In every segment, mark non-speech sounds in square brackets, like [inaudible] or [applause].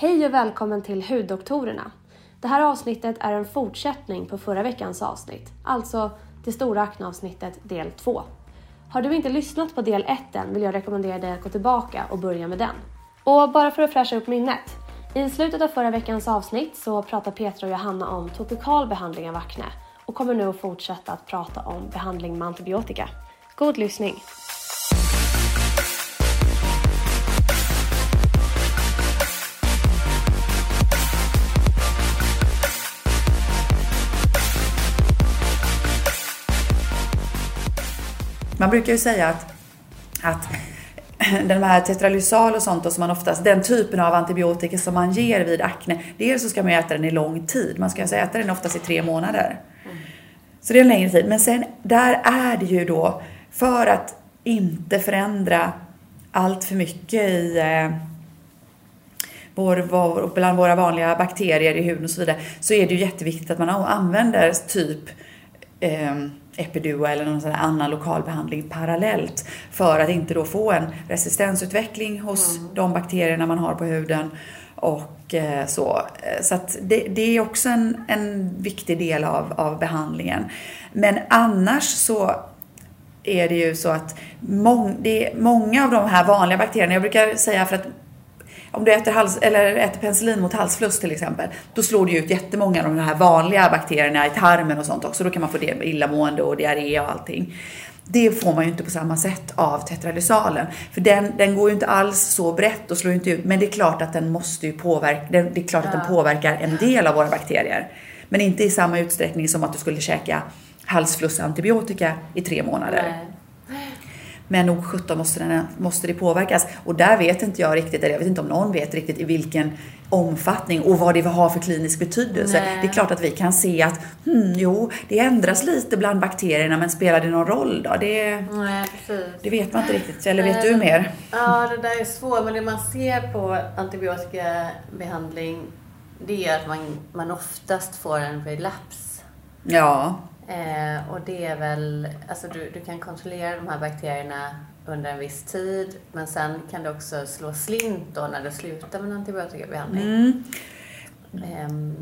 Hej och välkommen till Huddoktorerna. Det här avsnittet är en fortsättning på förra veckans avsnitt, alltså det stora akneavsnittet del 2. Har du inte lyssnat på del 1 än vill jag rekommendera dig att gå tillbaka och börja med den. Och bara för att fräscha upp minnet. I slutet av förra veckans avsnitt så pratar Petra och Johanna om topikal behandling av akne och kommer nu att fortsätta att prata om behandling med antibiotika. God lyssning! Man brukar ju säga att, att [clears throat] den här tetralysal och sånt och som man oftast, den typen av antibiotika som man ger vid akne, dels så ska man ju äta den i lång tid. Man ska alltså äta den oftast i tre månader. Så det är en längre tid. Men sen, där är det ju då, för att inte förändra allt för mycket i eh, vår, vår, bland våra vanliga bakterier i huden och så vidare, så är det ju jätteviktigt att man använder typ eh, Epiduo eller någon sån annan lokal behandling parallellt för att inte då få en resistensutveckling hos mm. de bakterierna man har på huden och eh, så. Så det, det är också en, en viktig del av, av behandlingen. Men annars så är det ju så att mång, det många av de här vanliga bakterierna, jag brukar säga för att om du äter, hals, eller äter penicillin mot halsfluss till exempel, då slår du ut jättemånga av de här vanliga bakterierna i tarmen och sånt också. Då kan man få illamående och diarré och allting. Det får man ju inte på samma sätt av tetralysalen. För den, den går ju inte alls så brett och slår inte ut. Men det är klart att den måste ju påverka, det är klart att den påverkar en del av våra bakterier. Men inte i samma utsträckning som att du skulle käka halsflussantibiotika i tre månader. Nej. Men nog 17 måste, måste det påverkas. Och där vet inte jag riktigt, eller jag vet inte om någon vet riktigt i vilken omfattning och vad det har för klinisk betydelse. Nej. Det är klart att vi kan se att, hmm, jo, det ändras lite bland bakterierna, men spelar det någon roll då? Det, Nej, det vet man inte riktigt. Eller vet du mer? Ja, det där är svårt, men det man ser på antibiotikabehandling, det är att man, man oftast får en relaps. Ja. Eh, och det är väl, alltså du, du kan kontrollera de här bakterierna under en viss tid, men sen kan det också slå slint då när du slutar med en antibiotikabehandling. Mm. Um,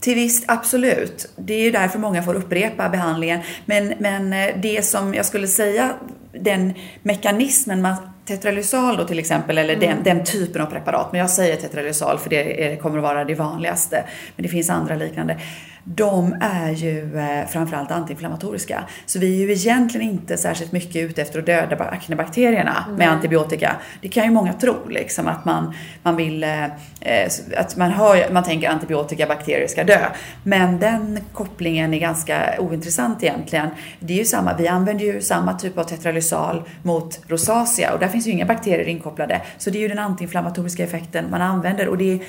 till visst, absolut. Det är ju därför många får upprepa behandlingen. Men, men eh, det som jag skulle säga, den mekanismen man Tetralysal då till exempel, eller mm. den, den, typen av preparat, men jag säger tetralysal för det är, kommer att vara det vanligaste. Men det finns andra liknande de är ju eh, framförallt antiinflammatoriska. Så vi är ju egentligen inte särskilt mycket ute efter att döda aknebakterierna mm. med antibiotika. Det kan ju många tro, liksom att man, man vill, eh, eh, att man, hör, man tänker antibiotika, bakterier ska dö. Men den kopplingen är ganska ointressant egentligen. Det är ju samma, vi använder ju samma typ av tetralysal mot rosacea och där finns ju inga bakterier inkopplade. Så det är ju den antiinflammatoriska effekten man använder och det är,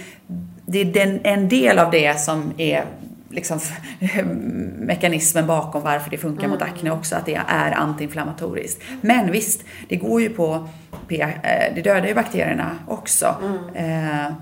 det är den, en del av det som är liksom, [laughs] mekanismen bakom varför det funkar mm. mot akne också, att det är antiinflammatoriskt. Men visst, det går ju på, eh, det dödar ju bakterierna också. Mm. Eh,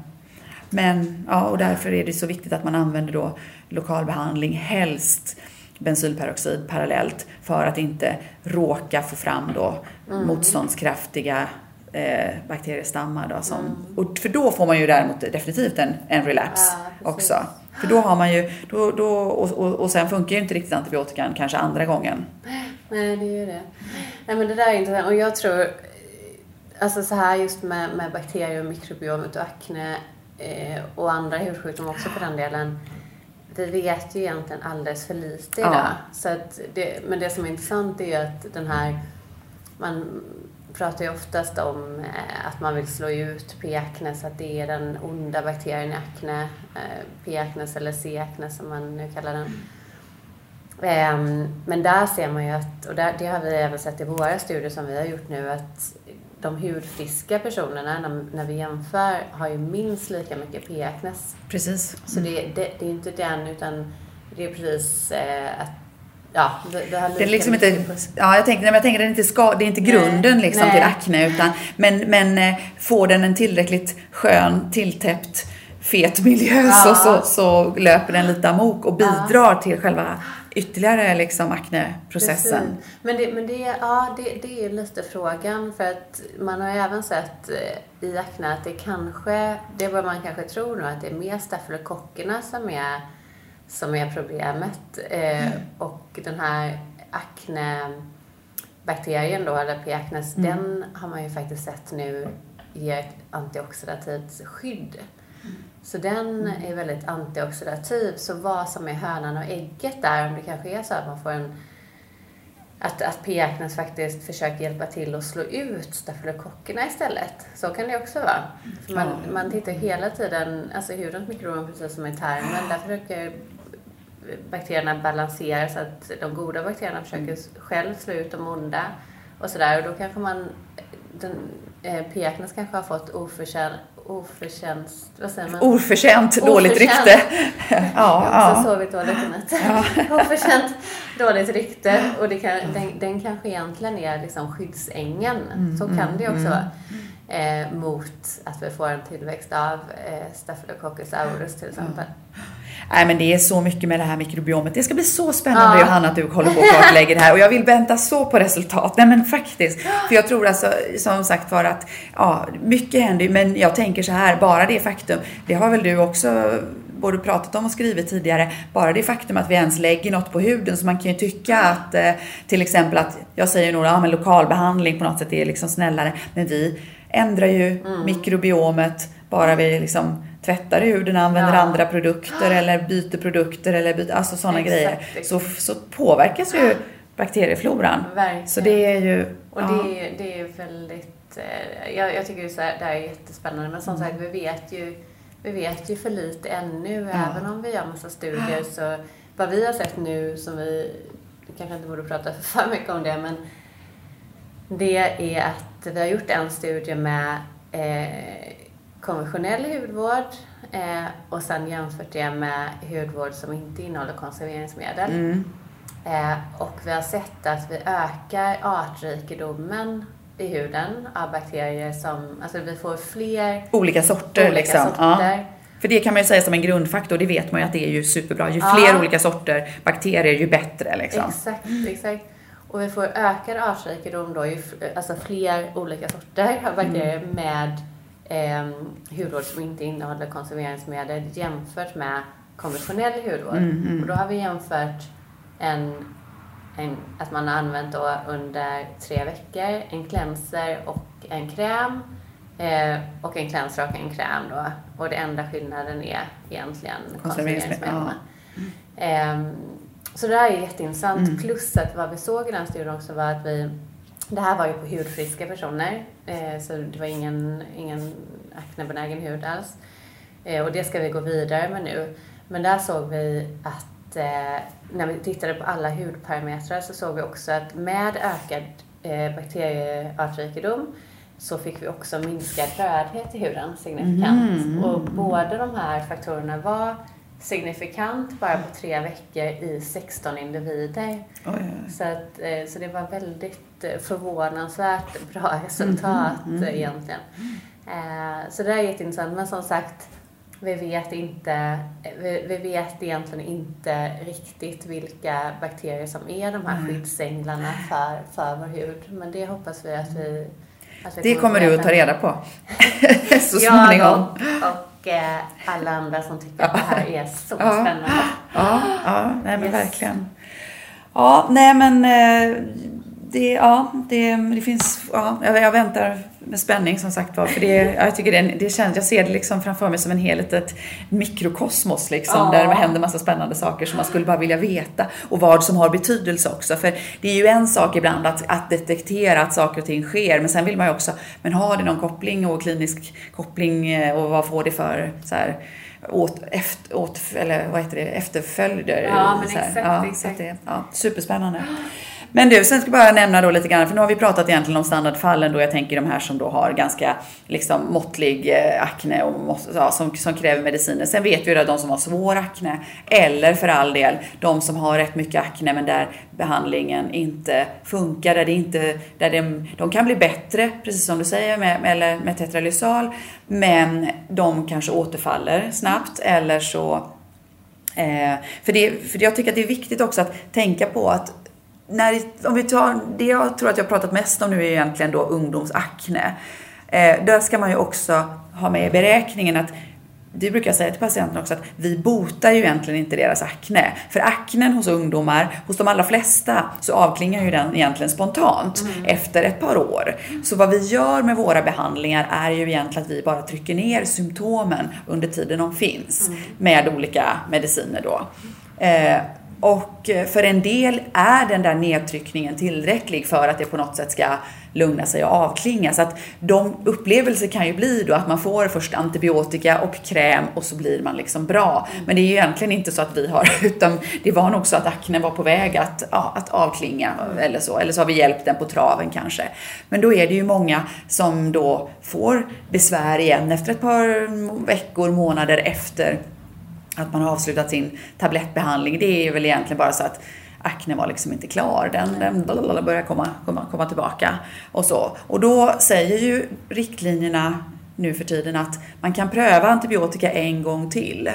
men, ja, och därför är det så viktigt att man använder då lokalbehandling, helst bensylperoxid parallellt för att inte råka få fram då mm. motståndskraftiga eh, bakteriestammar. Då, som, mm. och, för då får man ju däremot definitivt en, en relapse ja, också. För då har man ju, då, då, och, och, och sen funkar ju inte riktigt antibiotikan kanske andra gången. Nej, det gör det. Nej, men det där är intressant. Och jag tror, alltså så här just med, med bakterier och mikrobiomet och akne eh, och andra hudsjukdomar också för den delen. Vi vet ju egentligen alldeles för lite idag. Ja. Så det, men det som är intressant är ju att den här, man pratar ju oftast om eh, att man vill slå ut P-acnes, att det är den onda bakterien i akne, eh, P-acnes eller C-acnes som man nu kallar den. Ehm, men där ser man ju att, och det har vi även sett i våra studier som vi har gjort nu, att de hudfriska personerna, när, vi jämför, har ju minst lika mycket P-acnes. Precis. Så det, det, det är inte den, utan det är precis eh, att Ja, det, det, det är liksom inte, ja, jag tänker, jag tänker det är inte, ska, det är inte grunden nej, liksom nej. till akne, utan, men, men eh, får den en tillräckligt skön, tilltäppt, fet miljö ja. så, så, så löper den lite amok och bidrar ja. till själva ytterligare liksom akneprocessen. Precis. Men, det, men det, ja, det, det är lite frågan för att man har ju även sett eh, i akne att det kanske, det är vad man kanske tror nu, att det är mer stafylokockerna som är, som är problemet. Eh, Mm. och den här aknebakterien då, eller P. acnes, Mm. den har man ju faktiskt sett nu ger ett antioxidativt skydd. Så den Mm. är väldigt antioxidativ. Så vad som är hönan och ägget där, om det kanske är så att man får en att, att P. acnes faktiskt försöker hjälpa till att slå ut stafylokockerna istället. Så kan det också vara. För man, man tittar hela tiden, alltså hudens mikrobiom precis som i tarmen, där försöker bakterierna balansera så att de goda bakterierna försöker själv slå ut de onda och sådär. Och då kanske man, den, eh, P. acnes kanske har fått oförtjänt, oförtjänst, vad säger man? Oförtjänt dåligt Oförtjänt. rykte. [laughs] ja, ja. sovit dåligt i natt. [laughs] Oförtjänt dåligt rykte. Och det kan, den, den kanske egentligen är liksom skyddsängen. Mm, Så kan det ju också vara. Eh, mot att vi får en tillväxt av eh, Staphylococcus aureus till exempel. Nej men det är så mycket med det här mikrobiomet. Det ska bli så spännande Ja. Johanna att du håller på och kartlägger det här och jag vill vänta så på resultat. Nej men faktiskt. För jag tror alltså som sagt var att ja, mycket händer men jag tänker så här, bara det faktum, det har väl du också både pratat om och skrivit tidigare, bara det faktum att vi ens lägger något på huden så man kan ju tycka att eh, till exempel att, jag säger nog, ja men lokalbehandling på något sätt är liksom snällare, men vi ändrar ju mikrobiomet bara vi liksom tvättar huden, använder Ja. andra produkter eller byter produkter eller byter, alltså sådana grejer. Så, så påverkas ju bakteriefloran. Verkligen. Så det är ju... Och det, är- det är väldigt... Eh, jag, jag tycker så här, det här är jättespännande. Men som sagt, vi vet ju, vi vet ju för lite ännu. Även om vi gör massa studier så... Vad vi har sett nu som vi... vi kanske inte borde prata [laughs] för mycket om det, men det är att vi har gjort en studie med eh, konventionell hudvård eh, och sen jämfört det med hudvård som inte innehåller konserveringsmedel. Mm. Eh, och vi har sett att vi ökar artrikedomen i huden av bakterier som, alltså vi får fler Olika sorter olika liksom. sorter. Ja. För det kan man ju säga som en grundfaktor, det vet man ju att det är ju superbra. Ju Ja. fler olika sorter bakterier, ju bättre liksom. Exakt, exakt. Och vi får ökad artrikedom då, ju, alltså fler olika sorter av bakterier Mm. med eh, hudvård som inte innehåller konserveringsmedel jämfört med konventionell hudvård. Mm, mm. Och då har vi jämfört en, en, att man har använt då under tre veckor en cleanser och en kräm. Eh, och en cleanser och en kräm då. Och det enda skillnaden är egentligen Konserveringsmedel, konserveringsmedlen. Ehm, så det här är jätteintressant. Mm. Plus att vad vi såg i den studien också var att vi, det här var ju på hudfriska personer, eh, så det var ingen, ingen aknebenägen hud alls. Eh, och det ska vi gå vidare med nu. Men där såg vi att eh, när vi tittade på alla hudparametrar så såg vi också att med ökad eh, bakterieartrikedom så fick vi också minskad rödhet i huden signifikant. Mhm. Och båda de här faktorerna var signifikant bara på tre veckor i 16 individer. Oj, oj. Så, att, eh, så det var väldigt eh, förvånansvärt [laughs] bra resultat Mhm, eh, egentligen. Eh, Så det är jätteintressant. Men som sagt, vi vet inte, eh, vi, vi vet egentligen inte riktigt vilka bakterier som är de här Nej. skyddsänglarna för, för vår hud. Men det hoppas vi att vi... Att vi Det kommer du att ta reda på. [laughs] Så Jag småningom. och, och eh, alla andra som tycker att det här är så Ja. spännande. Ja, ja nej men Yes. verkligen. Ja, nej men eh, det, ja, det, det finns, ja, jag, jag väntar med spänning som sagt var. För det, jag tycker det, det känns, jag ser det liksom framför mig som en hel litet mikrokosmos liksom. Ja. Där det händer massa spännande saker som man skulle bara vilja veta. Och vad som har betydelse också. För det är ju en sak ibland att, att detektera att saker och ting sker. Men sen vill man ju också, men har det någon koppling och klinisk koppling eh, och vad får det för så här, åt, efter, åt, eller vad heter det, efterföljder. Ja, men exakt, ja, exakt. Det, ja, superspännande. [gasps] Men du, sen ska jag bara nämna då lite grann, för nu har vi pratat egentligen om standardfallen då, jag tänker de här som då har ganska liksom måttlig eh, akne och ja, som, som kräver mediciner. Sen vet vi ju att de som har svår akne, eller för all del de som har rätt mycket akne men där behandlingen inte funkar, där det inte, där de, de kan bli bättre, precis som du säger med, med, eller med tetralysal, men de kanske återfaller snabbt eller så Eh, för, det, för jag tycker att det är viktigt också att tänka på att när, om vi tar, det jag tror att jag har pratat mest om nu är egentligen då ungdomsakne. Eh, där ska man ju också ha med i beräkningen att det brukar jag säga till patienten också att vi botar ju egentligen inte deras akne. För aknen hos ungdomar, hos de allra flesta, så avklingar ju den egentligen spontant mm. efter ett par år. Så vad vi gör med våra behandlingar är ju egentligen att vi bara trycker ner symptomen under tiden de finns mm. med olika mediciner då. Eh, och för en del är den där nedtryckningen tillräcklig för att det på något sätt ska lugna sig och avklinga. Så att de upplevelser kan ju bli då att man får först antibiotika och kräm och så blir man liksom bra. Men det är ju egentligen inte så att vi har, [laughs] utan det var nog så att aknen var på väg att, ja, att avklinga eller så. Eller så har vi hjälpt den på traven kanske. Men då är det ju många som då får besvär igen efter ett par veckor, månader efter att man har avslutat sin tablettbehandling. Det är väl egentligen bara så att akne var liksom inte klar. Den, den börjar komma, komma, komma tillbaka och så. Och då säger ju riktlinjerna nu för tiden att man kan pröva antibiotika en gång till,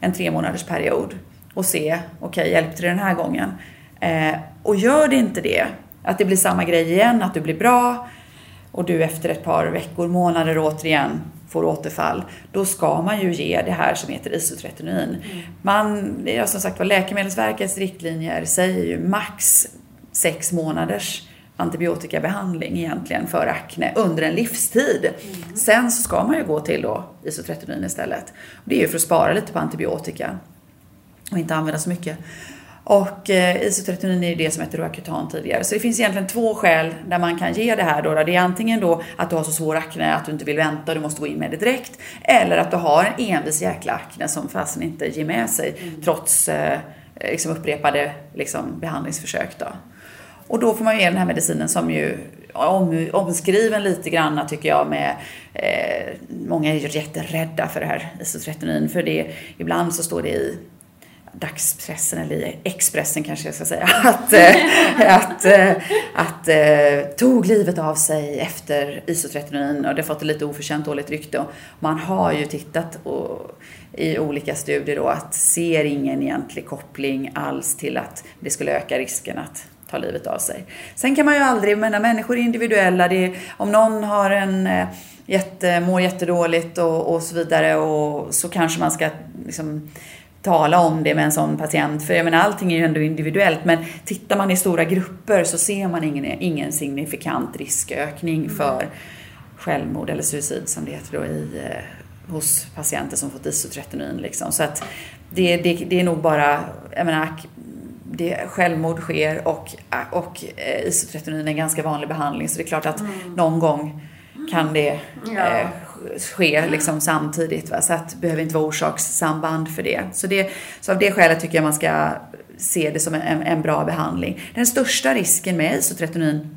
en tre månaders period och se, okej, okay, hjälpte det den här gången? Eh, och gör det inte det, att det blir samma grej igen, att du blir bra och du efter ett par veckor, månader återigen får återfall, då ska man ju ge det här som heter isotretinoin. Mm. Man, det är som sagt var Läkemedelsverkets riktlinjer säger ju max sex månaders antibiotikabehandling egentligen för akne under en livstid. Mm. Sen så ska man ju gå till då isotretinoin istället. Det är ju för att spara lite på antibiotika och inte använda så mycket. Och eh, isotretinoin är ju det som heter Roacutan tidigare. Så det finns egentligen två skäl där man kan ge det här då. Det är antingen då att du har så svår akne att du inte vill vänta och du måste gå in med det direkt. Eller att du har en envis jäkla akne som fasen inte ger med sig mm. trots eh, liksom upprepade liksom, behandlingsförsök då. Och då får man ge den här medicinen som ju om, omskriven lite grann tycker jag med eh, Många är ju jätterädda för det här isotretinoin för det ibland så står det i dagspressen, eller Expressen kanske jag ska säga, [laughs] att, äh, att, eh, att eh, tog livet av sig efter isotretinoin och det har fått ett lite oförtjänt dåligt rykte. Man har ju tittat och, i olika studier då att ser ingen egentlig koppling alls till att det skulle öka risken att ta livet av sig. Sen kan man ju aldrig, men människor är individuella. Det är, om någon har en jätte, mår jättedåligt och, och så vidare och så kanske man ska liksom, tala om det med en sån patient. För jag menar, allting är ju ändå individuellt. Men tittar man i stora grupper så ser man ingen, ingen signifikant riskökning mm. för självmord eller suicid som det heter då i, eh, hos patienter som fått isotretinoin. Liksom. Så att det, det, det är nog bara, jag menar, det, självmord sker och, och eh, isotretinoin är en ganska vanlig behandling. Så det är klart att mm. någon gång kan det ja. eh, ske liksom samtidigt. Va? Så att det behöver inte vara orsakssamband för det. Så, det. så av det skälet tycker jag man ska se det som en, en bra behandling. Den största risken med isotretinoin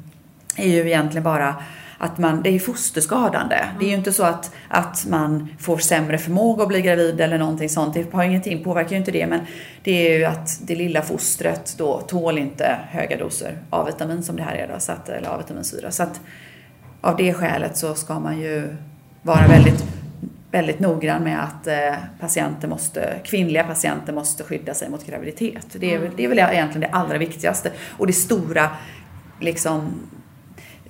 är ju egentligen bara att man, det är fosterskadande. Mm. Det är ju inte så att, att man får sämre förmåga att bli gravid eller någonting sånt. Det har ingenting, påverkar ju inte det. Men det är ju att det lilla fostret då tål inte höga doser av vitamin som det här är då, så att, eller av vitaminsyra. Så att av det skälet så ska man ju vara väldigt, väldigt noggrann med att eh, patienter måste, kvinnliga patienter måste skydda sig mot graviditet. Det är, mm. det är väl egentligen det allra viktigaste. Och det stora, liksom,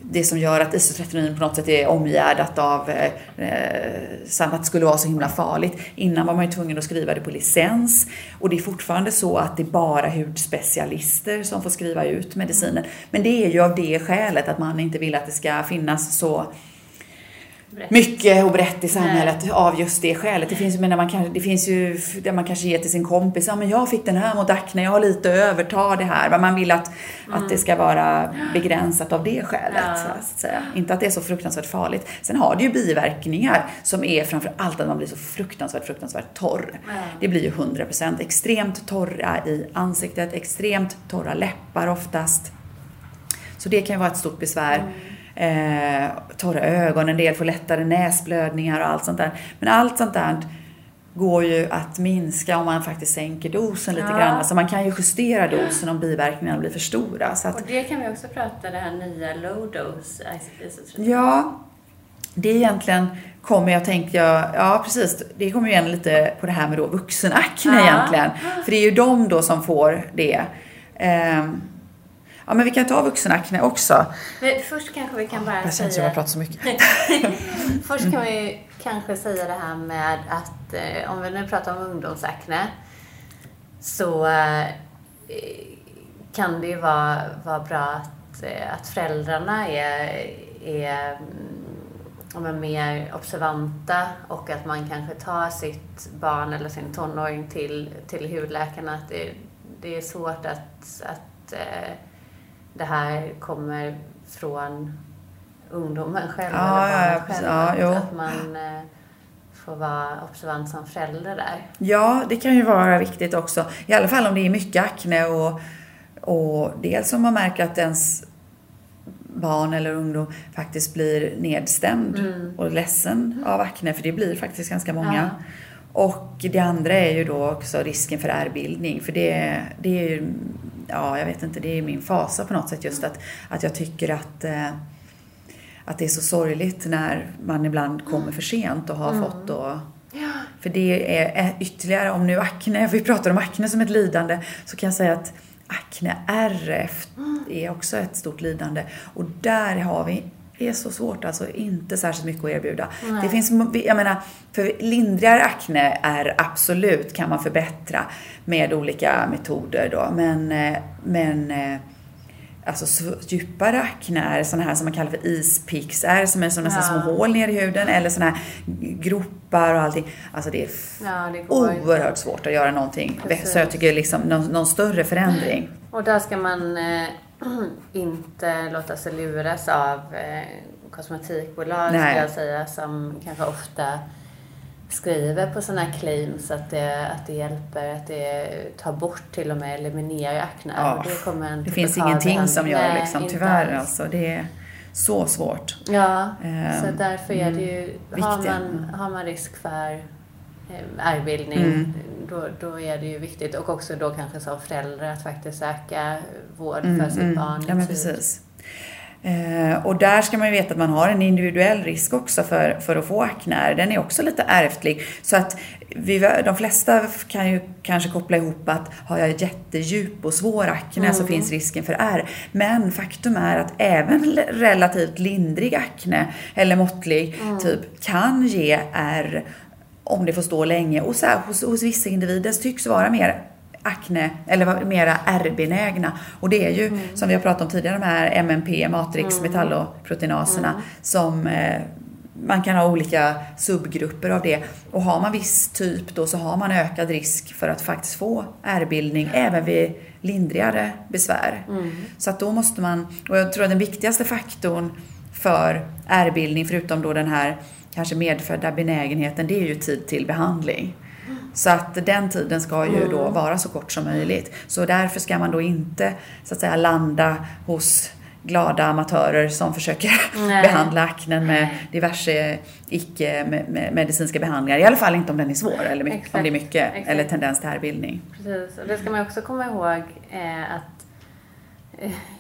det som gör att isotretinoin på något sätt är omgärdat av eh, eh att det skulle vara så himla farligt. Innan var man ju tvungen att skriva det på licens och det är fortfarande så att det är bara hudspecialister som får skriva ut medicinen. Men det är ju av det skälet att man inte vill att det ska finnas så mycket och brett i samhället Nej. av just det skälet. Det finns, men man det finns ju där man kanske ger till sin kompis, ja men jag fick den här mot akne, jag har lite över, ta det här. Men man vill att, mm. att det ska vara begränsat av det skälet. Ja. Så att säga. Inte att det är så fruktansvärt farligt. Sen har det ju biverkningar som är framför allt att man blir så fruktansvärt, fruktansvärt torr. Ja. Det blir ju 100% extremt torra i ansiktet, extremt torra läppar oftast. Så det kan ju vara ett stort besvär. Mm eh, torra ögon, en del får lättare näsblödningar och allt sånt där. Men allt sånt där går ju att minska om man faktiskt sänker dosen lite ja. grann. Alltså man kan ju justera dosen om biverkningarna blir för stora. Så att, och det kan vi också prata det här nya low dose Ja, det är egentligen kommer jag tänka, ja precis, det kommer ju igen lite på det här med då vuxenakne Ja. egentligen. För det är ju de då som får det. Ehm, ja men vi kan ta vuxenakne också. Men först kanske vi kan bara Jag känner att säga... jag har så mycket. [laughs] Först kan vi kanske säga det här med att eh, om vi nu pratar om ungdomsakne så eh, kan det ju vara, vara bra att, eh, att föräldrarna är, är mm, men mer observanta och att man kanske tar sitt barn eller sin tonåring till, till hudläkarna. Att det, det är svårt att, att det här kommer från ungdomen själv Ja, eller ja, ja, själv. ja, att, att man eh, får vara observant som förälder där. Ja, det kan ju vara viktigt också. I alla fall om det är mycket akne och, och dels om man märker att ens barn eller ungdom faktiskt blir nedstämd och ledsen av akne, för det blir faktiskt ganska många. Och det andra är ju då också risken för ärrbildning, för det, det är ju, ja jag vet inte, det är min fasa på något sätt just att, att jag tycker att eh, att det är så sorgligt när man ibland kommer för sent och har fått då för det är ytterligare, om nu akne, [laughs] vi pratar om akne som ett lidande, så kan jag säga att akne RF är också ett stort lidande. Och där har vi, är så svårt alltså, inte särskilt mycket att erbjuda. Det finns, jag menar, för lindrigare akne är absolut, kan man förbättra med olika metoder då, men, eh, men eh, Alltså så djupare akne är sådana här som man kallar för ispix är som är som nästan Ja. små hål ner i huden eller sådana här gropar och allting. Alltså det är Ja, det går inte. oerhört svårt att göra någonting. Precis. Så jag tycker liksom någon, någon större förändring. Och där ska man eh, [clears throat] inte låta sig luras av eh, kosmetikbolag Nej. skulle jag säga som kanske ofta skriver på sådana claims att det, att det hjälper, att det tar bort till och med eliminerar akne. Ja, det kommer Det finns total ingenting som gör det liksom, inte tyvärr alls. alltså. Det är så svårt. Ja, Ehm, så därför är det ju, har viktiga. man, har man risk för eh, ärrbildning, Mm. då, då är det ju viktigt. Och också då kanske som förälder att faktiskt söka vård Mm, för sitt mm. barn. Ja men tid. precis. Eh, och där ska man ju veta att man har en individuell risk också för, för att få akne. Den är också lite ärftlig. Så att vi, de flesta kan ju kanske koppla ihop att har jag jättedjup och svår akne så finns risken för ärr. Men faktum är att även relativt lindrig akne eller måttlig typ kan ge ärr om det får stå länge. Och så här, hos, hos vissa individer tycks vara mer akne, eller mera ärrbenägna. Och det är ju, som vi har pratat om tidigare, de här MMP, matrix, metalloproteinaserna, som eh, man kan ha olika subgrupper av det. Och har man viss typ då så har man ökad risk för att faktiskt få ärrbildning även vid lindrigare besvär. Så att då måste man, och jag tror att den viktigaste faktorn för ärrbildning, förutom då den här kanske medfödda benägenheten, det är ju tid till behandling. Så att den tiden ska ju då vara så kort som möjligt. Så därför ska man då inte så att säga landa hos glada amatörer som försöker [laughs] behandla aknen med diverse icke-medicinska behandlingar. I alla fall inte om den är svår eller my- Exakt. om det är mycket Exakt. eller tendens till ärrbildning. Precis, och det ska man också komma ihåg eh, att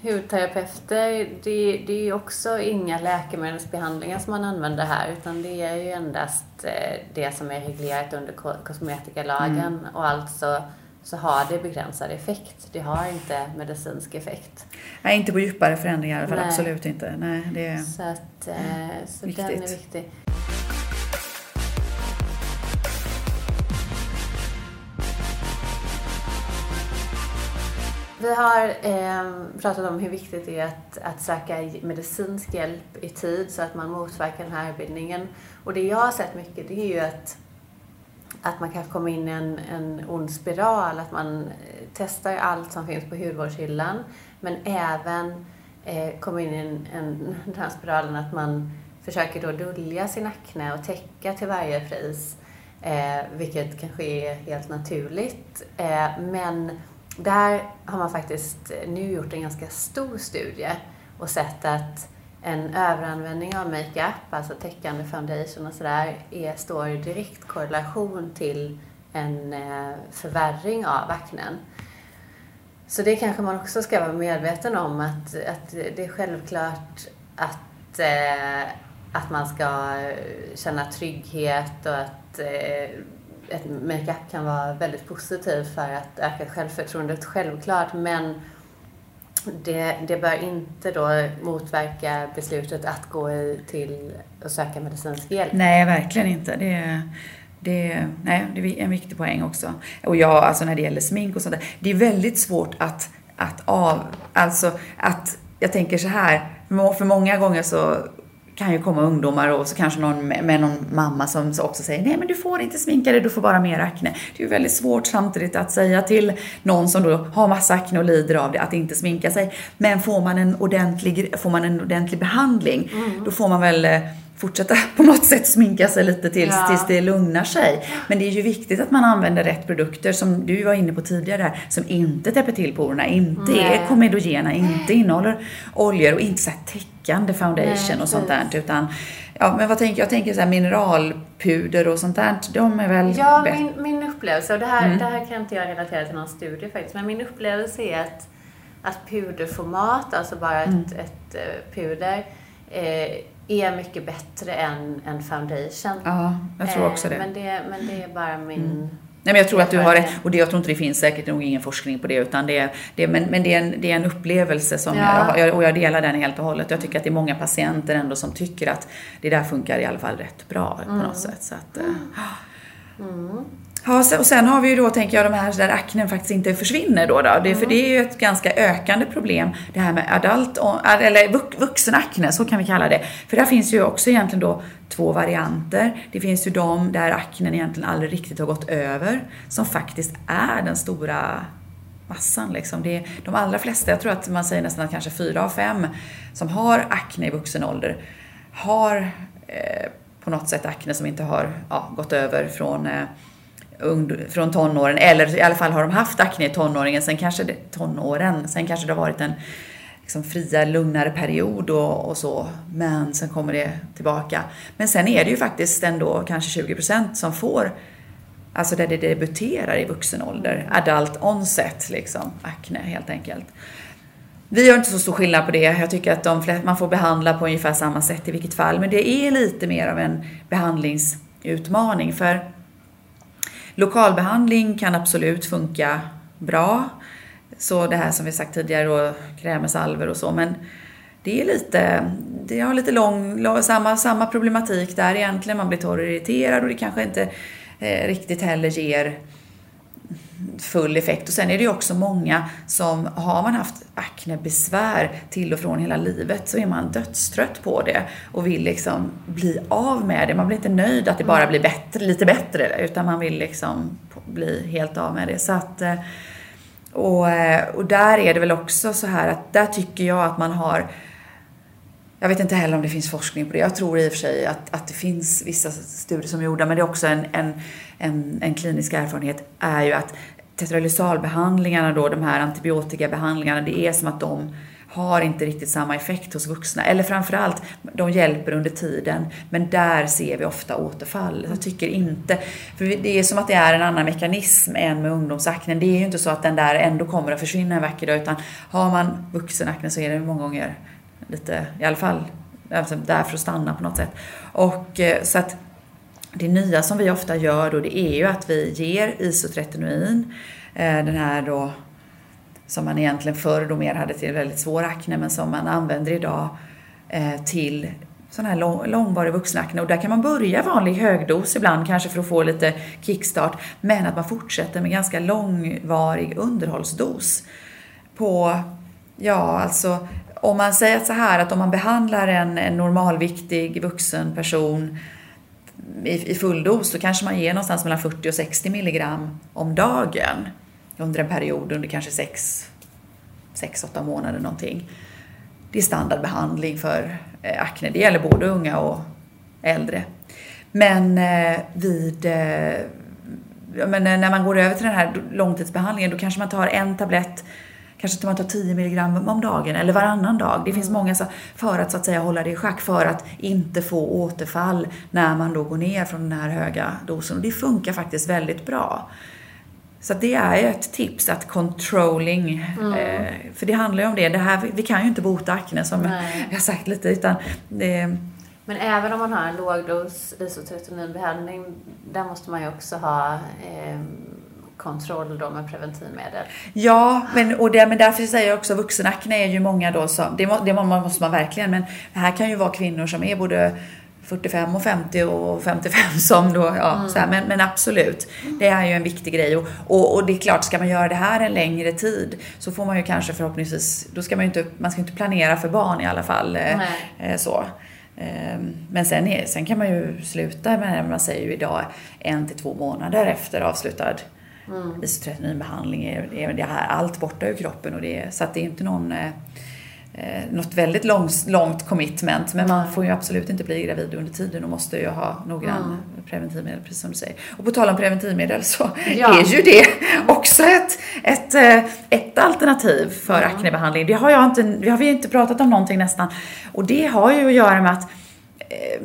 hudterapeuter, det, det är ju också inga läkemedelsbehandlingar som man använder här utan det är ju endast eh, det som är reglerat under ko- kosmetikalagen Mm. och alltså så har det begränsad effekt. Det har inte medicinsk effekt. Nej, inte på djupare förändringar i alla fall. Nej. Absolut inte. Nej, det är... Så, att, eh, så den är Viktigt. viktig. Vi har eh, pratat om hur viktigt det är att, att söka medicinsk hjälp i tid så att man motverkar den här bildningen. Och det jag har sett mycket det är ju att, att man kanske kommer in i en, en ond spiral, att man eh, testar allt som finns på hudvårdshyllan men även eh, kommer in i en, en, den här spiralen att man försöker då dölja sin akne och täcka till varje pris. Eh, vilket kanske är helt naturligt. Eh, men där har man faktiskt eh, nu gjort en ganska stor studie och sett att en överanvändning av makeup, alltså täckande foundation och sådär, är- står i direkt korrelation till en eh, förvärring av aknen. Så det kanske man också ska vara medveten om att, att det är självklart att, eh, att man ska känna trygghet och att ett makeup kan vara väldigt positivt för att öka självförtroendet, självklart. Men det, det bör inte då motverka beslutet att gå till och söka medicinsk hjälp. Nej, verkligen inte. Det, det, nej, det är en viktig poäng också. Och ja, alltså när det gäller smink och sånt där. Det är väldigt svårt att, att av, alltså att, jag tänker så här, för många gånger så kan ju komma ungdomar och så kanske någon med någon mamma som också säger nej men du får inte sminka dig, du får bara mer akne. Det är ju väldigt svårt samtidigt att säga till någon som då har massa akne och lider av det att inte sminka sig. Men får man en ordentlig, får man en ordentlig behandling, mm. då får man väl eh, fortsätta [laughs] på något sätt sminka sig lite tills, ja. tills det lugnar sig. Men det är ju viktigt att man använder rätt produkter som du var inne på tidigare som inte täpper till porerna, inte Nej. är komedogena, inte innehåller oljor och inte så här täckande foundation Nej, och sånt där. Utan, ja, men vad tänker jag? tänker så här mineralpuder och sånt där, de är väl Ja, min, min upplevelse, och det här, mm. det här kan inte jag relatera till någon studie faktiskt, men min upplevelse är att, att puderformat, alltså bara mm. ett, ett uh, puder, eh, är mycket bättre än, än foundation. Ja, jag tror också det. Men det, men det är bara min... Mm. Nej, men jag tror att du har rätt. Och det, jag tror inte det finns säkert nog ingen forskning på det. Utan det, det, men men det, är en, det är en upplevelse som ja. jag, och jag delar den helt och hållet. Jag tycker att det är många patienter ändå som tycker att det där funkar i alla fall rätt bra på mm. något sätt. Så att, mm. Ja, och sen har vi ju då, tänker jag, de här där aknen faktiskt inte försvinner då. då. Det, mm. För det är ju ett ganska ökande problem, det här med adult, eller vuxenakne, så kan vi kalla det. För där finns ju också egentligen då två varianter. Det finns ju de där aknen egentligen aldrig riktigt har gått över, som faktiskt är den stora massan. Liksom. Det är, de allra flesta, jag tror att man säger nästan att kanske fyra av fem som har akne i vuxen ålder har eh, på något sätt akne som inte har ja, gått över från eh, från tonåren, eller i alla fall har de haft akne i tonåringen, sen kanske det, tonåren, sen kanske det har varit en liksom fria, lugnare period och, och, så, men sen kommer det tillbaka. Men sen är det ju faktiskt ändå kanske 20% som får, alltså där det debuterar i vuxen ålder, adult onset liksom, akne helt enkelt. Vi gör inte så stor skillnad på det. Jag tycker att de, man får behandla på ungefär samma sätt i vilket fall, men det är lite mer av en behandlingsutmaning för Lokalbehandling kan absolut funka bra. Så det här som vi sagt tidigare då, krämer, salver och så. Men det är lite, det har lite lång, samma, samma problematik där egentligen. Man blir torr och irriterad och det kanske inte eh, riktigt heller ger full effekt. Och sen är det ju också många som, har man haft aknebesvär till och från hela livet så är man dödstrött på det och vill liksom bli av med det. Man blir inte nöjd att det bara blir bättre, lite bättre utan man vill liksom bli helt av med det. Så att, eh, och, eh, och där är det väl också så här att där tycker jag att man har jag vet inte heller om det finns forskning på det. Jag tror i och för sig att, att det finns vissa studier som är gjorda, men det är också en, en, en, en klinisk erfarenhet, är ju att tetralysalbehandlingarna då, de här antibiotikabehandlingarna, det är som att de har inte riktigt samma effekt hos vuxna. Eller framförallt, de hjälper under tiden, men där ser vi ofta återfall. Jag tycker inte, för det är som att det är en annan mekanism än med ungdomsaknen. Det är ju inte så att den där ändå kommer att försvinna en vacker dag, utan har man vuxenakne så är det många gånger lite, i alla fall, alltså där för att stanna på något sätt. Och eh, så att det nya som vi ofta gör då, det är ju att vi ger isotretinoin, eh, den här då som man egentligen förr då mer hade till väldigt svår akne, men som man använder idag eh, till sån här lång, långvarig vuxenakne. Och där kan man börja vanlig högdos ibland, kanske för att få lite kickstart, men att man fortsätter med ganska långvarig underhållsdos på, ja alltså om man säger så här att om man behandlar en, en normalviktig vuxen person i, i full dos så kanske man ger någonstans mellan 40 och 60 milligram om dagen under en period under kanske 6-8 månader någonting. Det är standardbehandling för eh, akne. Det gäller både unga och äldre. Men eh, vid eh, men när man går över till den här långtidsbehandlingen då kanske man tar en tablett Kanske att man tar 10 mg om dagen eller varannan dag. Det finns mm. många så, för att så att säga hålla det i schack, för att inte få återfall när man då går ner från den här höga dosen. Och det funkar faktiskt väldigt bra. Så det är ett tips att controlling, mm. eh, för det handlar ju om det. det här, vi kan ju inte bota akne som Nej. jag sagt lite, utan det, Men även om man har en lågdos isotretinoinbehandling, där måste man ju också ha eh, kontroll då med preventivmedel. Ja, men, och det, men därför säger jag också vuxenakne är ju många då som, det, det måste man verkligen, men det här kan ju vara kvinnor som är både 45 och 50 och 55 som då, ja, mm. så här, men, men absolut. Det är ju en viktig grej och, och, och, det är klart, ska man göra det här en längre tid så får man ju kanske förhoppningsvis, då ska man ju inte, man ska inte planera för barn i alla fall. Eh, eh så. Ehm, men sen, är, sen kan man ju sluta med, man säger ju idag, en till två månader efter avslutad mm. isotretinoinbehandling är, är det här allt borta ur kroppen och det, så att det är inte någon eh, eh, något väldigt långt, långt commitment. Men man får ju absolut inte bli gravid under tiden och måste ju ha noggrann mm. preventivmedel, precis som du säger. Och på tal om preventivmedel så [laughs] ja. är ju det också ett, ett, eh, ett alternativ för mm. aknebehandling. Det har, jag inte, det har vi inte pratat om någonting nästan. Och det har ju att göra med att eh,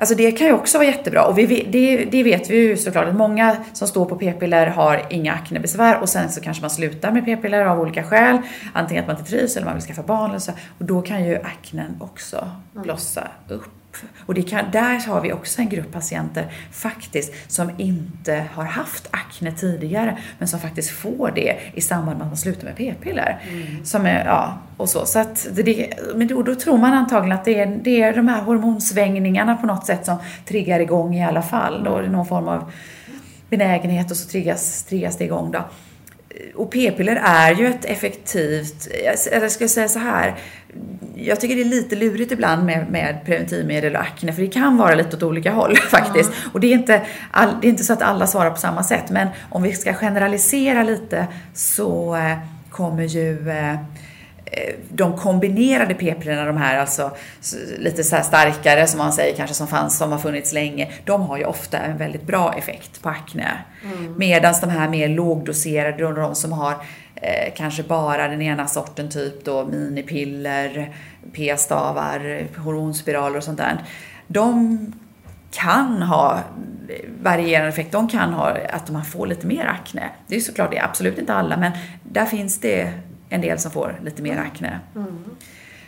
Alltså det kan ju också vara jättebra och vi, det, det vet vi ju såklart att många som står på p-piller har inga aknebesvär och sen så kanske man slutar med p-piller av olika skäl. Antingen att man inte trivs eller man vill skaffa barn eller så. Och då kan ju aknen också blossa upp. Och det kan, där har vi också en grupp patienter faktiskt som inte har haft akne tidigare men som faktiskt får det i samband med att man slutar med p-piller. Mm. Som är, ja, och så. så att det, men då, då, tror man antagligen att det är, det är de här hormonsvängningarna på något sätt som triggar igång i alla fall. Då, någon form av benägenhet och så triggas, triggas det igång då. Och p-piller är ju ett effektivt, eller jag ska säga så här, jag tycker det är lite lurigt ibland med, med preventivmedel och akne, för det kan vara lite åt olika håll [laughs] faktiskt. Mm. Och det är, inte all, det är inte så att alla svarar på samma sätt, men om vi ska generalisera lite så eh, kommer ju eh, de kombinerade p-pillerna, de här alltså lite så starkare som man säger kanske som fanns, som har funnits länge, de har ju ofta en väldigt bra effekt på akne. Mm. Medan de här mer lågdoserade, de som har eh, kanske bara den ena sorten, typ då minipiller, p-stavar, hormonspiraler och sånt där. De kan ha varierande effekt. De kan ha att man får lite mer akne. Det är såklart det, är absolut inte alla, men där finns det en del som får lite mer akne. Mm.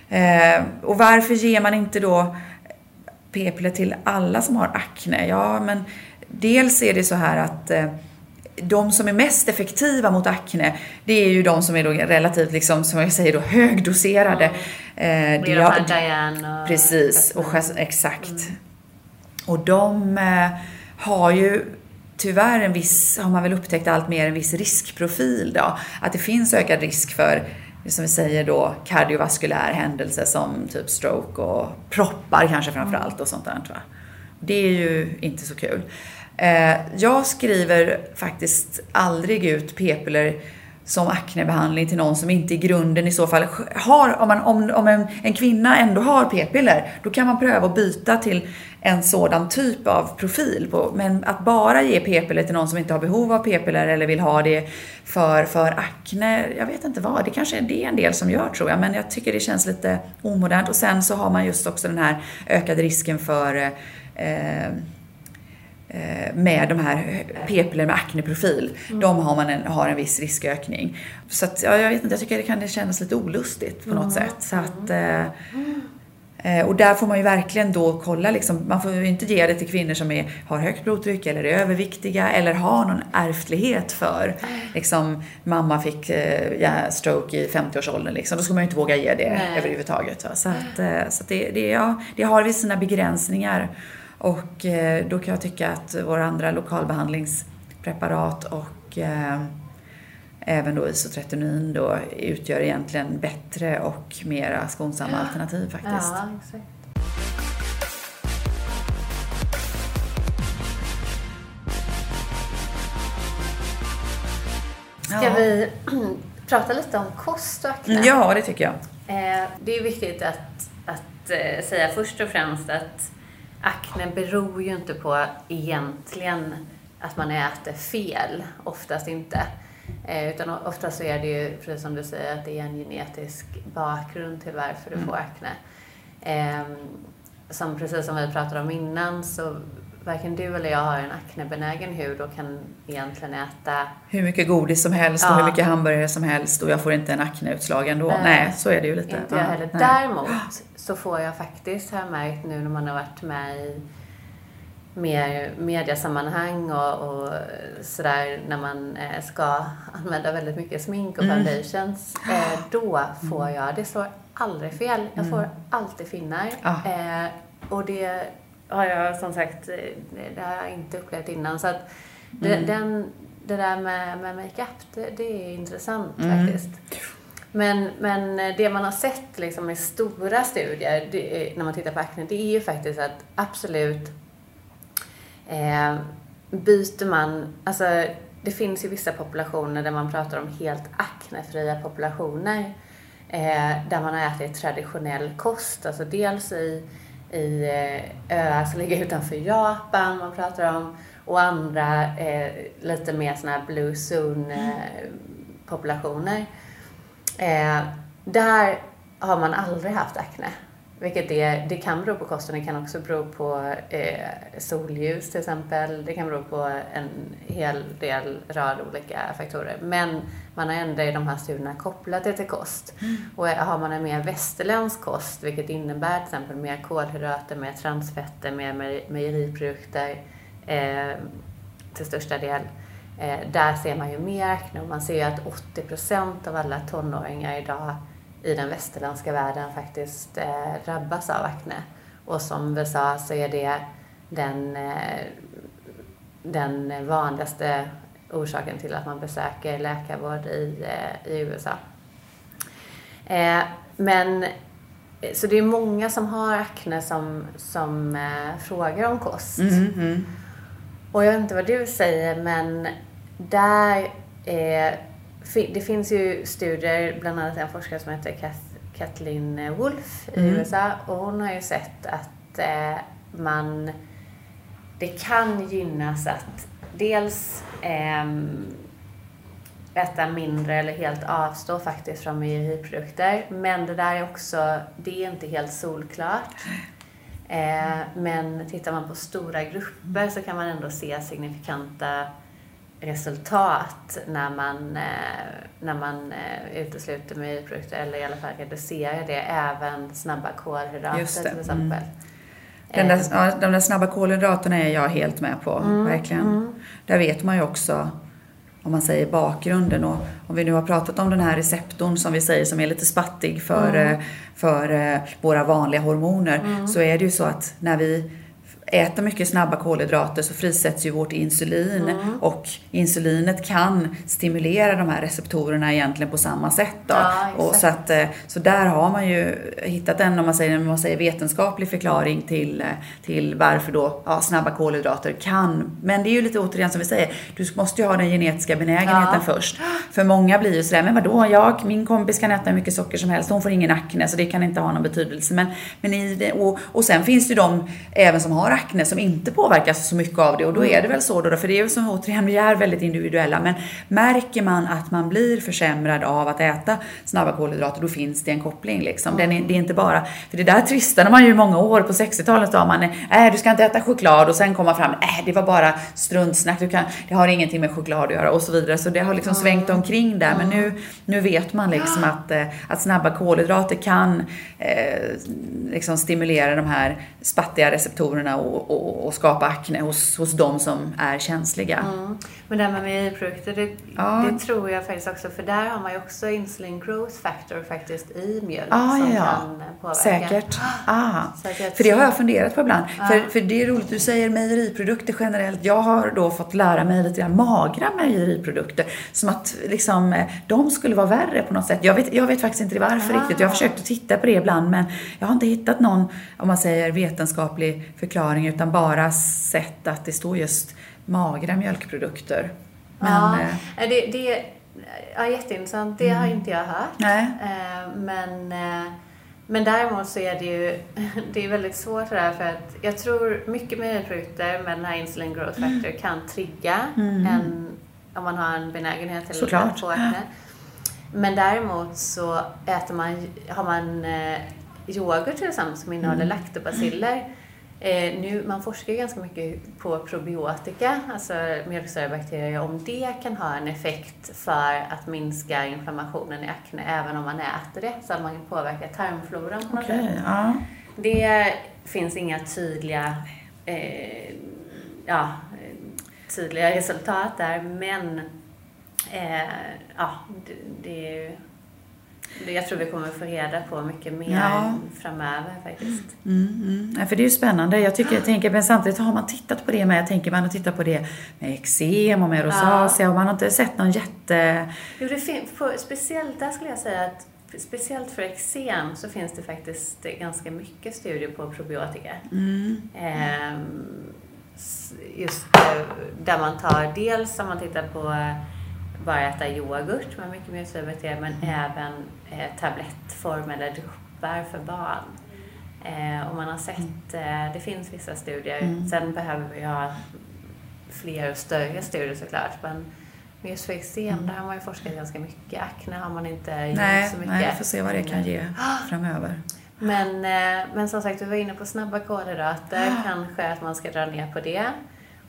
Eh, och varför ger man inte då p-piller till alla som har akne? Ja, men dels är det så här att eh, de som är mest effektiva mot akne, det är ju de som är då relativt, liksom, som jag säger då, högdoserade. Mm. Eh, det är Diane och... Precis, och, exakt. Mm. Och de eh, har ju tyvärr en viss, har man väl upptäckt allt mer en viss riskprofil då. Att det finns ökad risk för som vi säger då kardiovaskulär händelse som typ stroke och proppar kanske framförallt och sånt där. Va? Det är ju inte så kul. Eh, jag skriver faktiskt aldrig ut p-piller som aknebehandling till någon som inte i grunden i så fall har, om, man, om, om en, en kvinna ändå har p-piller, då kan man pröva att byta till en sådan typ av profil. På, men att bara ge p-piller till någon som inte har behov av p-piller eller vill ha det för, för akne, jag vet inte vad, det kanske är det en del som gör tror jag, men jag tycker det känns lite omodernt. Och sen så har man just också den här ökade risken för eh, eh med de här p-piller med akneprofil. Mm. De har, man en, har en viss riskökning. Så att, ja, jag vet inte, jag tycker det kan kännas lite olustigt på något mm. sätt. Så att, eh, eh, och där får man ju verkligen då kolla, liksom, man får ju inte ge det till kvinnor som är, har högt blodtryck eller är överviktiga eller har någon ärftlighet för, liksom, mamma fick eh, stroke i 50-årsåldern, liksom. då ska man ju inte våga ge det Nej. överhuvudtaget. Va? Så, att, eh, så det, det, ja, det har vi sina begränsningar. Och eh, då kan jag tycka att våra andra lokalbehandlingspreparat och eh, även då isotretinoin då utgör egentligen bättre och mera skonsamma alternativ faktiskt. Ja, exakt. Ska ja. vi [clears throat] prata lite om kost och akne? Ja, det tycker jag. Eh, det är viktigt att, att säga först och främst att akne beror ju inte på egentligen att man äter fel, oftast inte. Eh, utan oftast så är det ju, precis som du säger, att det är en genetisk bakgrund till varför du får mm. akne. Eh, som precis som vi pratade om innan så varken du eller jag har en aknebenägen hud och kan egentligen äta Hur mycket godis som helst och hur mycket hamburgare som helst och jag får inte en akneutslag ändå. Nej, Nej så är det ju lite. Inte jag heller. Nej. Däremot så får jag faktiskt, har jag märkt nu när man har varit med i mer mediasammanhang och, och sådär när man eh, ska använda väldigt mycket smink och mm. foundations. Mm. Eh, då får jag, det slår aldrig fel. Jag får mm. alltid finnar. Ah. Eh, och det har jag som sagt, eh, det har jag inte upplevt innan. Så att det, mm. den, det där med, med makeup, det, det är intressant mm. faktiskt. Men, men det man har sett liksom i stora studier är, när man tittar på akne, det är ju faktiskt att absolut eh, byter man, alltså det finns ju vissa populationer där man pratar om helt aknefria populationer. Eh, där man har ätit traditionell kost, alltså dels i i eh, öar som alltså ligger utanför Japan man pratar om och andra eh, lite mer sådana här blue zone-populationer. Eh, eh, där har man aldrig haft akne. Vilket är, det kan bero på kosten, det kan också bero på eh, solljus till exempel. Det kan bero på en hel del rad olika faktorer. Men man har ändå i de här studierna kopplat det till kost. Mm. Och har man en mer västerländsk kost, vilket innebär till exempel mer kolhydrater, mer transfetter, mer mejeriprodukter eh, till största del. Eh, där ser man ju mer akne och man ser ju att 80% av alla tonåringar idag i den västerländska världen faktiskt eh, drabbas av akne. Och som vi sa så är det den, eh, den vanligaste orsaken till att man besöker läkarvård i, eh, i USA. Eh, men så det är många som har akne som, som eh, frågar om kost. Mm, mm. Och jag vet inte vad du säger men där eh, det finns ju studier, bland annat en forskare som heter Kathleen Wolf i mm. USA och hon har ju sett att eh, man, det kan gynnas att dels eh, äta mindre eller helt avstå faktiskt från mejeriprodukter. Men det där är också, det är inte helt solklart. Eh, men tittar man på stora grupper så kan man ändå se signifikanta resultat när man, eh, när man eh, utesluter mejeriprodukter eller i alla fall reducerar det, även snabba kolhydrater till exempel. Mm. Den där, ja, de där snabba kolhydraterna är jag helt med på, mm, verkligen. Mm. Där vet man ju också, om man säger bakgrunden och om vi nu har pratat om den här receptorn som vi säger som är lite spattig för, mm. Eh, för våra vanliga hormoner mm. så är det ju så att när vi äter mycket snabba kolhydrater så frisätts ju vårt insulin mm. och insulinet kan stimulera de här receptorerna egentligen på samma sätt. Då. Ja, och så, att, eh, så där har man ju hittat en, om man säger, om man säger vetenskaplig förklaring till, eh, till varför då ja, snabba kolhydrater kan, men det är ju lite återigen som vi säger, du måste ju ha den genetiska benägenheten ja. först. För många blir ju sådär, men vadå, jag, min kompis kan äta hur mycket socker som helst, hon får ingen akne så det kan inte ha någon betydelse. Men, men i och, och sen finns det ju de även som har akne som inte påverkas så mycket av det och då är det väl så då, för det är ju som återigen, vi är väldigt individuella, men märker man att man blir försämrad av att äta snabba kolhydrater, då finns det en koppling liksom. Den är, det är inte bara, för det där tristade man ju i många år, på 60-talet sa man, nej du ska inte äta choklad och sen komma fram, nej det var bara struntsnack, du kan, det har ingenting med choklad att göra och så vidare. Så det har liksom svängt omkring där, men nu, nu vet man liksom att, eh, att snabba kolhydrater kan eh, liksom stimulera de här spattiga receptorerna och, och, och, skapa akne hos, hos de som är känsliga. Mm. Men det här med mejeriprodukter, det, ja. det tror jag faktiskt också, för där har man ju också insulin growth factor faktiskt i mjölk ah, som ja. kan påverka. Säkert. Ah. Säkert. För det har jag funderat på ibland. Ah. För, för det är roligt, du säger mejeriprodukter generellt. Jag har då fått lära mig lite grann magra mejeriprodukter. Som att liksom, eh, de skulle vara värre på något sätt. Jag vet, jag vet faktiskt inte varför ah. riktigt. Jag har försökt att titta på det ibland men jag har inte hittat någon, om man säger vetenskaplig förklaring utan bara sett att det står just magra mjölkprodukter. Men, ja, eh, det, det ja, jätteintressant. Det mm. har inte jag hört. Nej. Eh, men, eh, men däremot så är det ju [laughs] det är väldigt svårt det där för att jag tror mycket mjölkprodukter med den här insulin growth factor mm. kan trigga mm. en, om man har en benägenhet till att få akne. Men däremot så äter man, har man yoghurt till exempel som innehåller mm. laktobaciller Eh, nu, man forskar ganska mycket på probiotika, alltså mjölksyrabakterier, om det kan ha en effekt för att minska inflammationen i akne även om man äter det, så att man kan påverka tarmfloran på något Okej, sätt. ja. Det finns inga tydliga, eh, ja, tydliga resultat där, men eh, ja, det, det är ju jag tror vi kommer få reda på mycket mer Ja. framöver faktiskt. Mm, mm. Ja, för det är ju spännande. Jag, tycker, jag tänker, men samtidigt har man tittat på det med, jag tänker man har tittat på det med eksem och med rosacea och man har inte sett någon jätte... Jo, det fin- på, speciellt där skulle jag säga att speciellt för eksem så finns det faktiskt ganska mycket studier på probiotika. Mm. Ehm, just eh, där man tar, dels om man tittar på bara äta yoghurt med mycket mjölksyrabakterier men även eh, tablettform eller droppar för barn. Eh, och man har sett, eh, det finns vissa studier, Mm. sen behöver vi ha fler och större studier såklart. Men just för eksem, där har man ju forskat ganska mycket. Akne har man inte gjort Nej, så mycket. nej, vi får se vad det kan ge framöver. Men, eh, men som sagt, vi var inne på snabba kolhydrater. Kanske att man ska dra ner på det.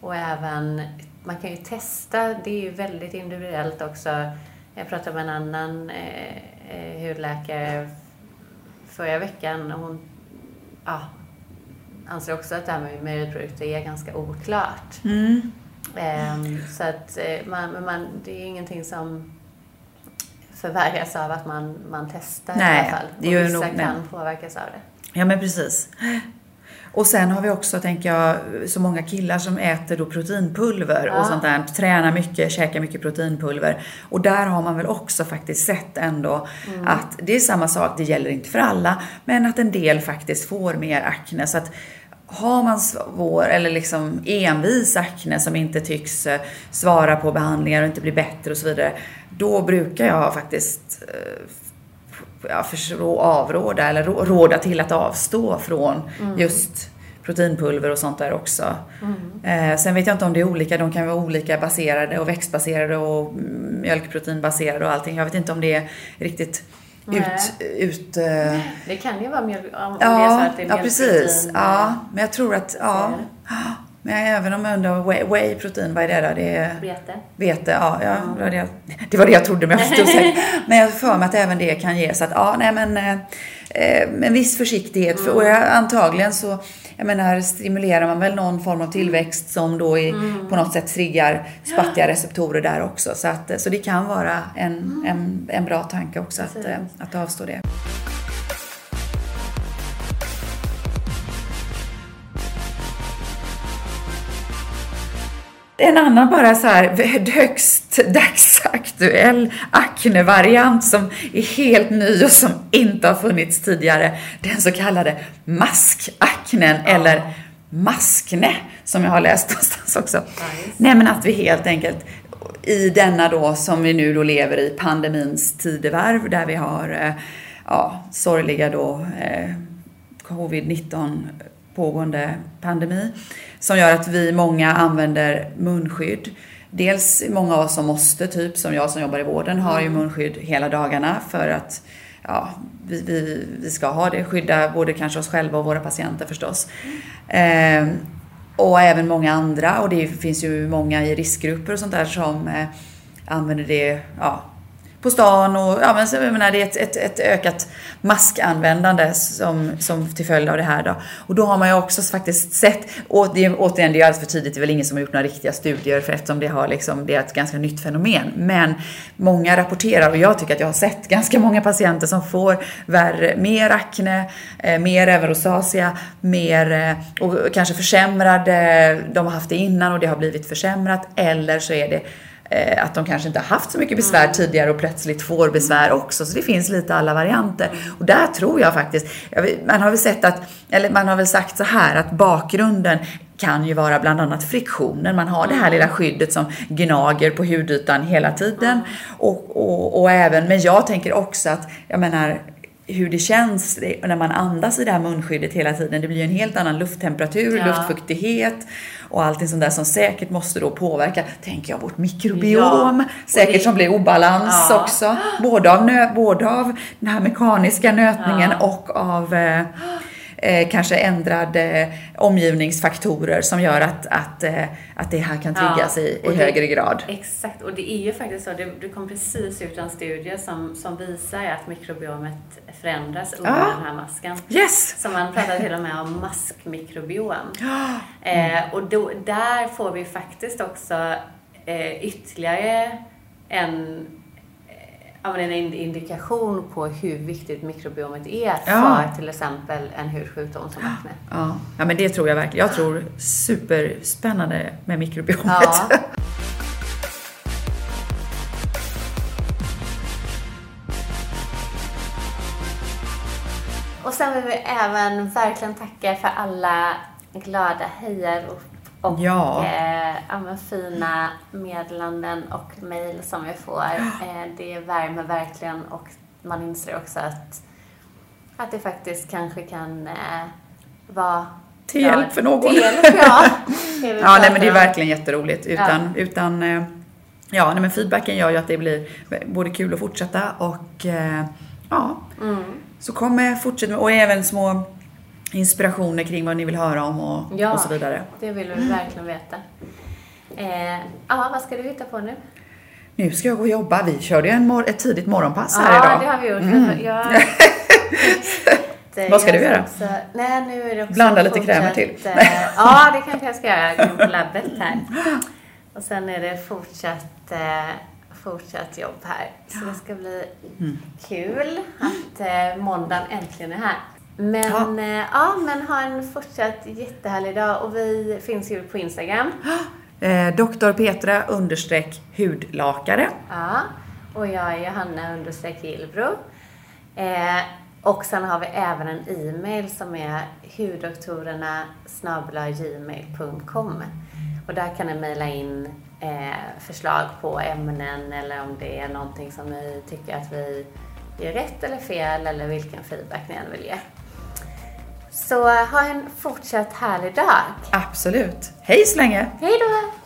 Och även, man kan ju testa, det är ju väldigt individuellt också. Jag pratade med en annan eh, eh, hudläkare förra veckan och hon ja, anser också att det här med mejeriprodukter är ganska oklart. Mm. Ehm, så att eh, man, man, det är ju ingenting som förvärras av att man, man testar i Nej, alla fall. och vissa nog- nej. kan påverkas av det. Ja men precis. Och sen har vi också, tänker jag, så många killar som äter då proteinpulver Ja. och sånt där. Tränar mycket, käkar mycket proteinpulver. Och där har man väl också faktiskt sett ändå att det är samma sak, det gäller inte för alla, men att en del faktiskt får mer akne. Så att har man svår eller liksom envis akne som inte tycks eh, svara på behandlingar och inte blir bättre och så vidare, då brukar jag faktiskt eh, ja, förstå, avråda eller rå- råda till att avstå från just proteinpulver och sånt där också. Eh, sen vet jag inte om det är olika, de kan vara olika baserade och växtbaserade och mm, mjölkproteinbaserade och allting. Jag vet inte om det är riktigt ut... Nej. ut eh, Det kan ju vara mjölk, om om det är så ja, att det är ja, precis. mjölkprotein, Ja, men jag tror att, ja. Så Men även om jag undrar, whey, whey protein, vad är det då? Det är... Vete. Vete, ja, ja det, var det, jag, det var det jag trodde men jag osäker. [laughs] Men jag för mig att även det kan ge. Så att ja, nej men eh, en viss försiktighet. För, och jag, antagligen så, jag menar, stimulerar man väl någon form av tillväxt som då i, på något sätt triggar spattiga receptorer där också. Så, att, så det kan vara en, en, en bra tanke också att, Precis. eh, att avstå det. En annan bara så här högst dagsaktuell akne-variant som är helt ny och som inte har funnits tidigare. Den så kallade maskaknen eller maskne som jag har läst [laughs] någonstans också. Nice. Nej men att vi helt enkelt i denna då som vi nu då lever i pandemins tidevarv där vi har eh, ja, sorgliga då eh, covid-19 pågående pandemi som gör att vi många använder munskydd. Dels många av oss som måste, typ som jag som jobbar i vården, har ju munskydd hela dagarna för att ja, vi, vi, vi ska ha det, skydda både kanske oss själva och våra patienter förstås. Eh, och även många andra och det finns ju många i riskgrupper och sånt där som eh, använder det ja, på stan och ja, men så, jag menar, det är ett, ett, ett ökat maskanvändande som, som till följd av det här då. Och då har man ju också faktiskt sett, och det, återigen det är alldeles för tidigt, det är väl ingen som har gjort några riktiga studier för eftersom det, har liksom, det är ett ganska nytt fenomen. Men många rapporterar och jag tycker att jag har sett ganska många patienter som får värre, mer akne, eh, mer även rosacea, mer eh, och kanske försämrade, de har haft det innan och det har blivit försämrat eller så är det eh, att de kanske inte har haft så mycket besvär tidigare och plötsligt får besvär också. Så det finns lite alla varianter. Och där tror jag faktiskt, man har väl sett att, eller man har väl sagt så här att bakgrunden kan ju vara bland annat friktionen. Man har det här lilla skyddet som gnager på hudytan hela tiden. Och, och, och även, men jag tänker också att, jag menar, hur det känns när man andas i det här munskyddet hela tiden. Det blir ju en helt annan lufttemperatur, Ja. luftfuktighet och allting sånt där som säkert måste då påverka, tänker jag, vårt mikrobiom. Ja, säkert det- som blir obalans Ja. också. Både av, nö, både av den här mekaniska nötningen och av eh, eh, kanske ändrade omgivningsfaktorer som gör att, att, eh, att det här kan triggas Ja, i, i det- högre grad. Exakt, och det är ju faktiskt så. Det, det kom precis ut en studie som, som visar att mikrobiomet förändras under Ja. den här masken. Yes! Så man pratar till och med om maskmikrobiom. [gasps] Eh, och då, där får vi faktiskt också eh, ytterligare en, en ind- indikation på hur viktigt mikrobiomet är Ja. för till exempel en hudsjukdom som akne. Ja, ja men det tror jag verkligen. Jag tror superspännande med mikrobiomet. Ja. Och sen vill vi även verkligen tacka för alla glada hejarop och Ja. eh, ja, fina meddelanden och mejl som vi får. Eh, det värmer verkligen och man inser också att, att det faktiskt kanske kan eh, vara Till bra. hjälp för någon. Till hjälp, ja. [laughs] Ja, nej, men det är verkligen jätteroligt. Utan, utan eh, ja, nej, men feedbacken gör ju att det blir både kul att fortsätta och eh, ja, Mm. så kommer fortsätt med, och även små inspirationer kring vad ni vill höra om och, Ja. och så vidare. Det vill vi verkligen veta. Eh, ja, vad ska du hitta på nu? Nu ska jag gå och jobba. Vi körde ju en mor- ett tidigt morgonpass här ja, idag. det har vi gjort. Mm. Jag, Det- [laughs] Vad ska jag du göra? Också, nej, nu är det också Blanda lite krämer till. eh, ja, det kanske jag ska göra. In på labbet här. [gasps] Och sen är det fortsatt, eh, fortsatt jobb här. Så det ska bli Mm. kul att eh, måndagen äntligen är här. Men ja. Eh, ja, men ha en fortsatt jättehärlig dag och vi finns ju på Instagram. [gasps] Eh, Doktor Petra understreck hudlakare. Ja, och jag är Johanna understreck Gillbro. Eh, och sen har vi även en e-mail som är huddoktorerna gmail.com Och där kan ni mejla in eh, förslag på ämnen eller om det är någonting som ni tycker att vi gör rätt eller fel eller vilken feedback ni än vill ge. Så ha en fortsatt härlig dag. Absolut. Hej så länge! Hej då!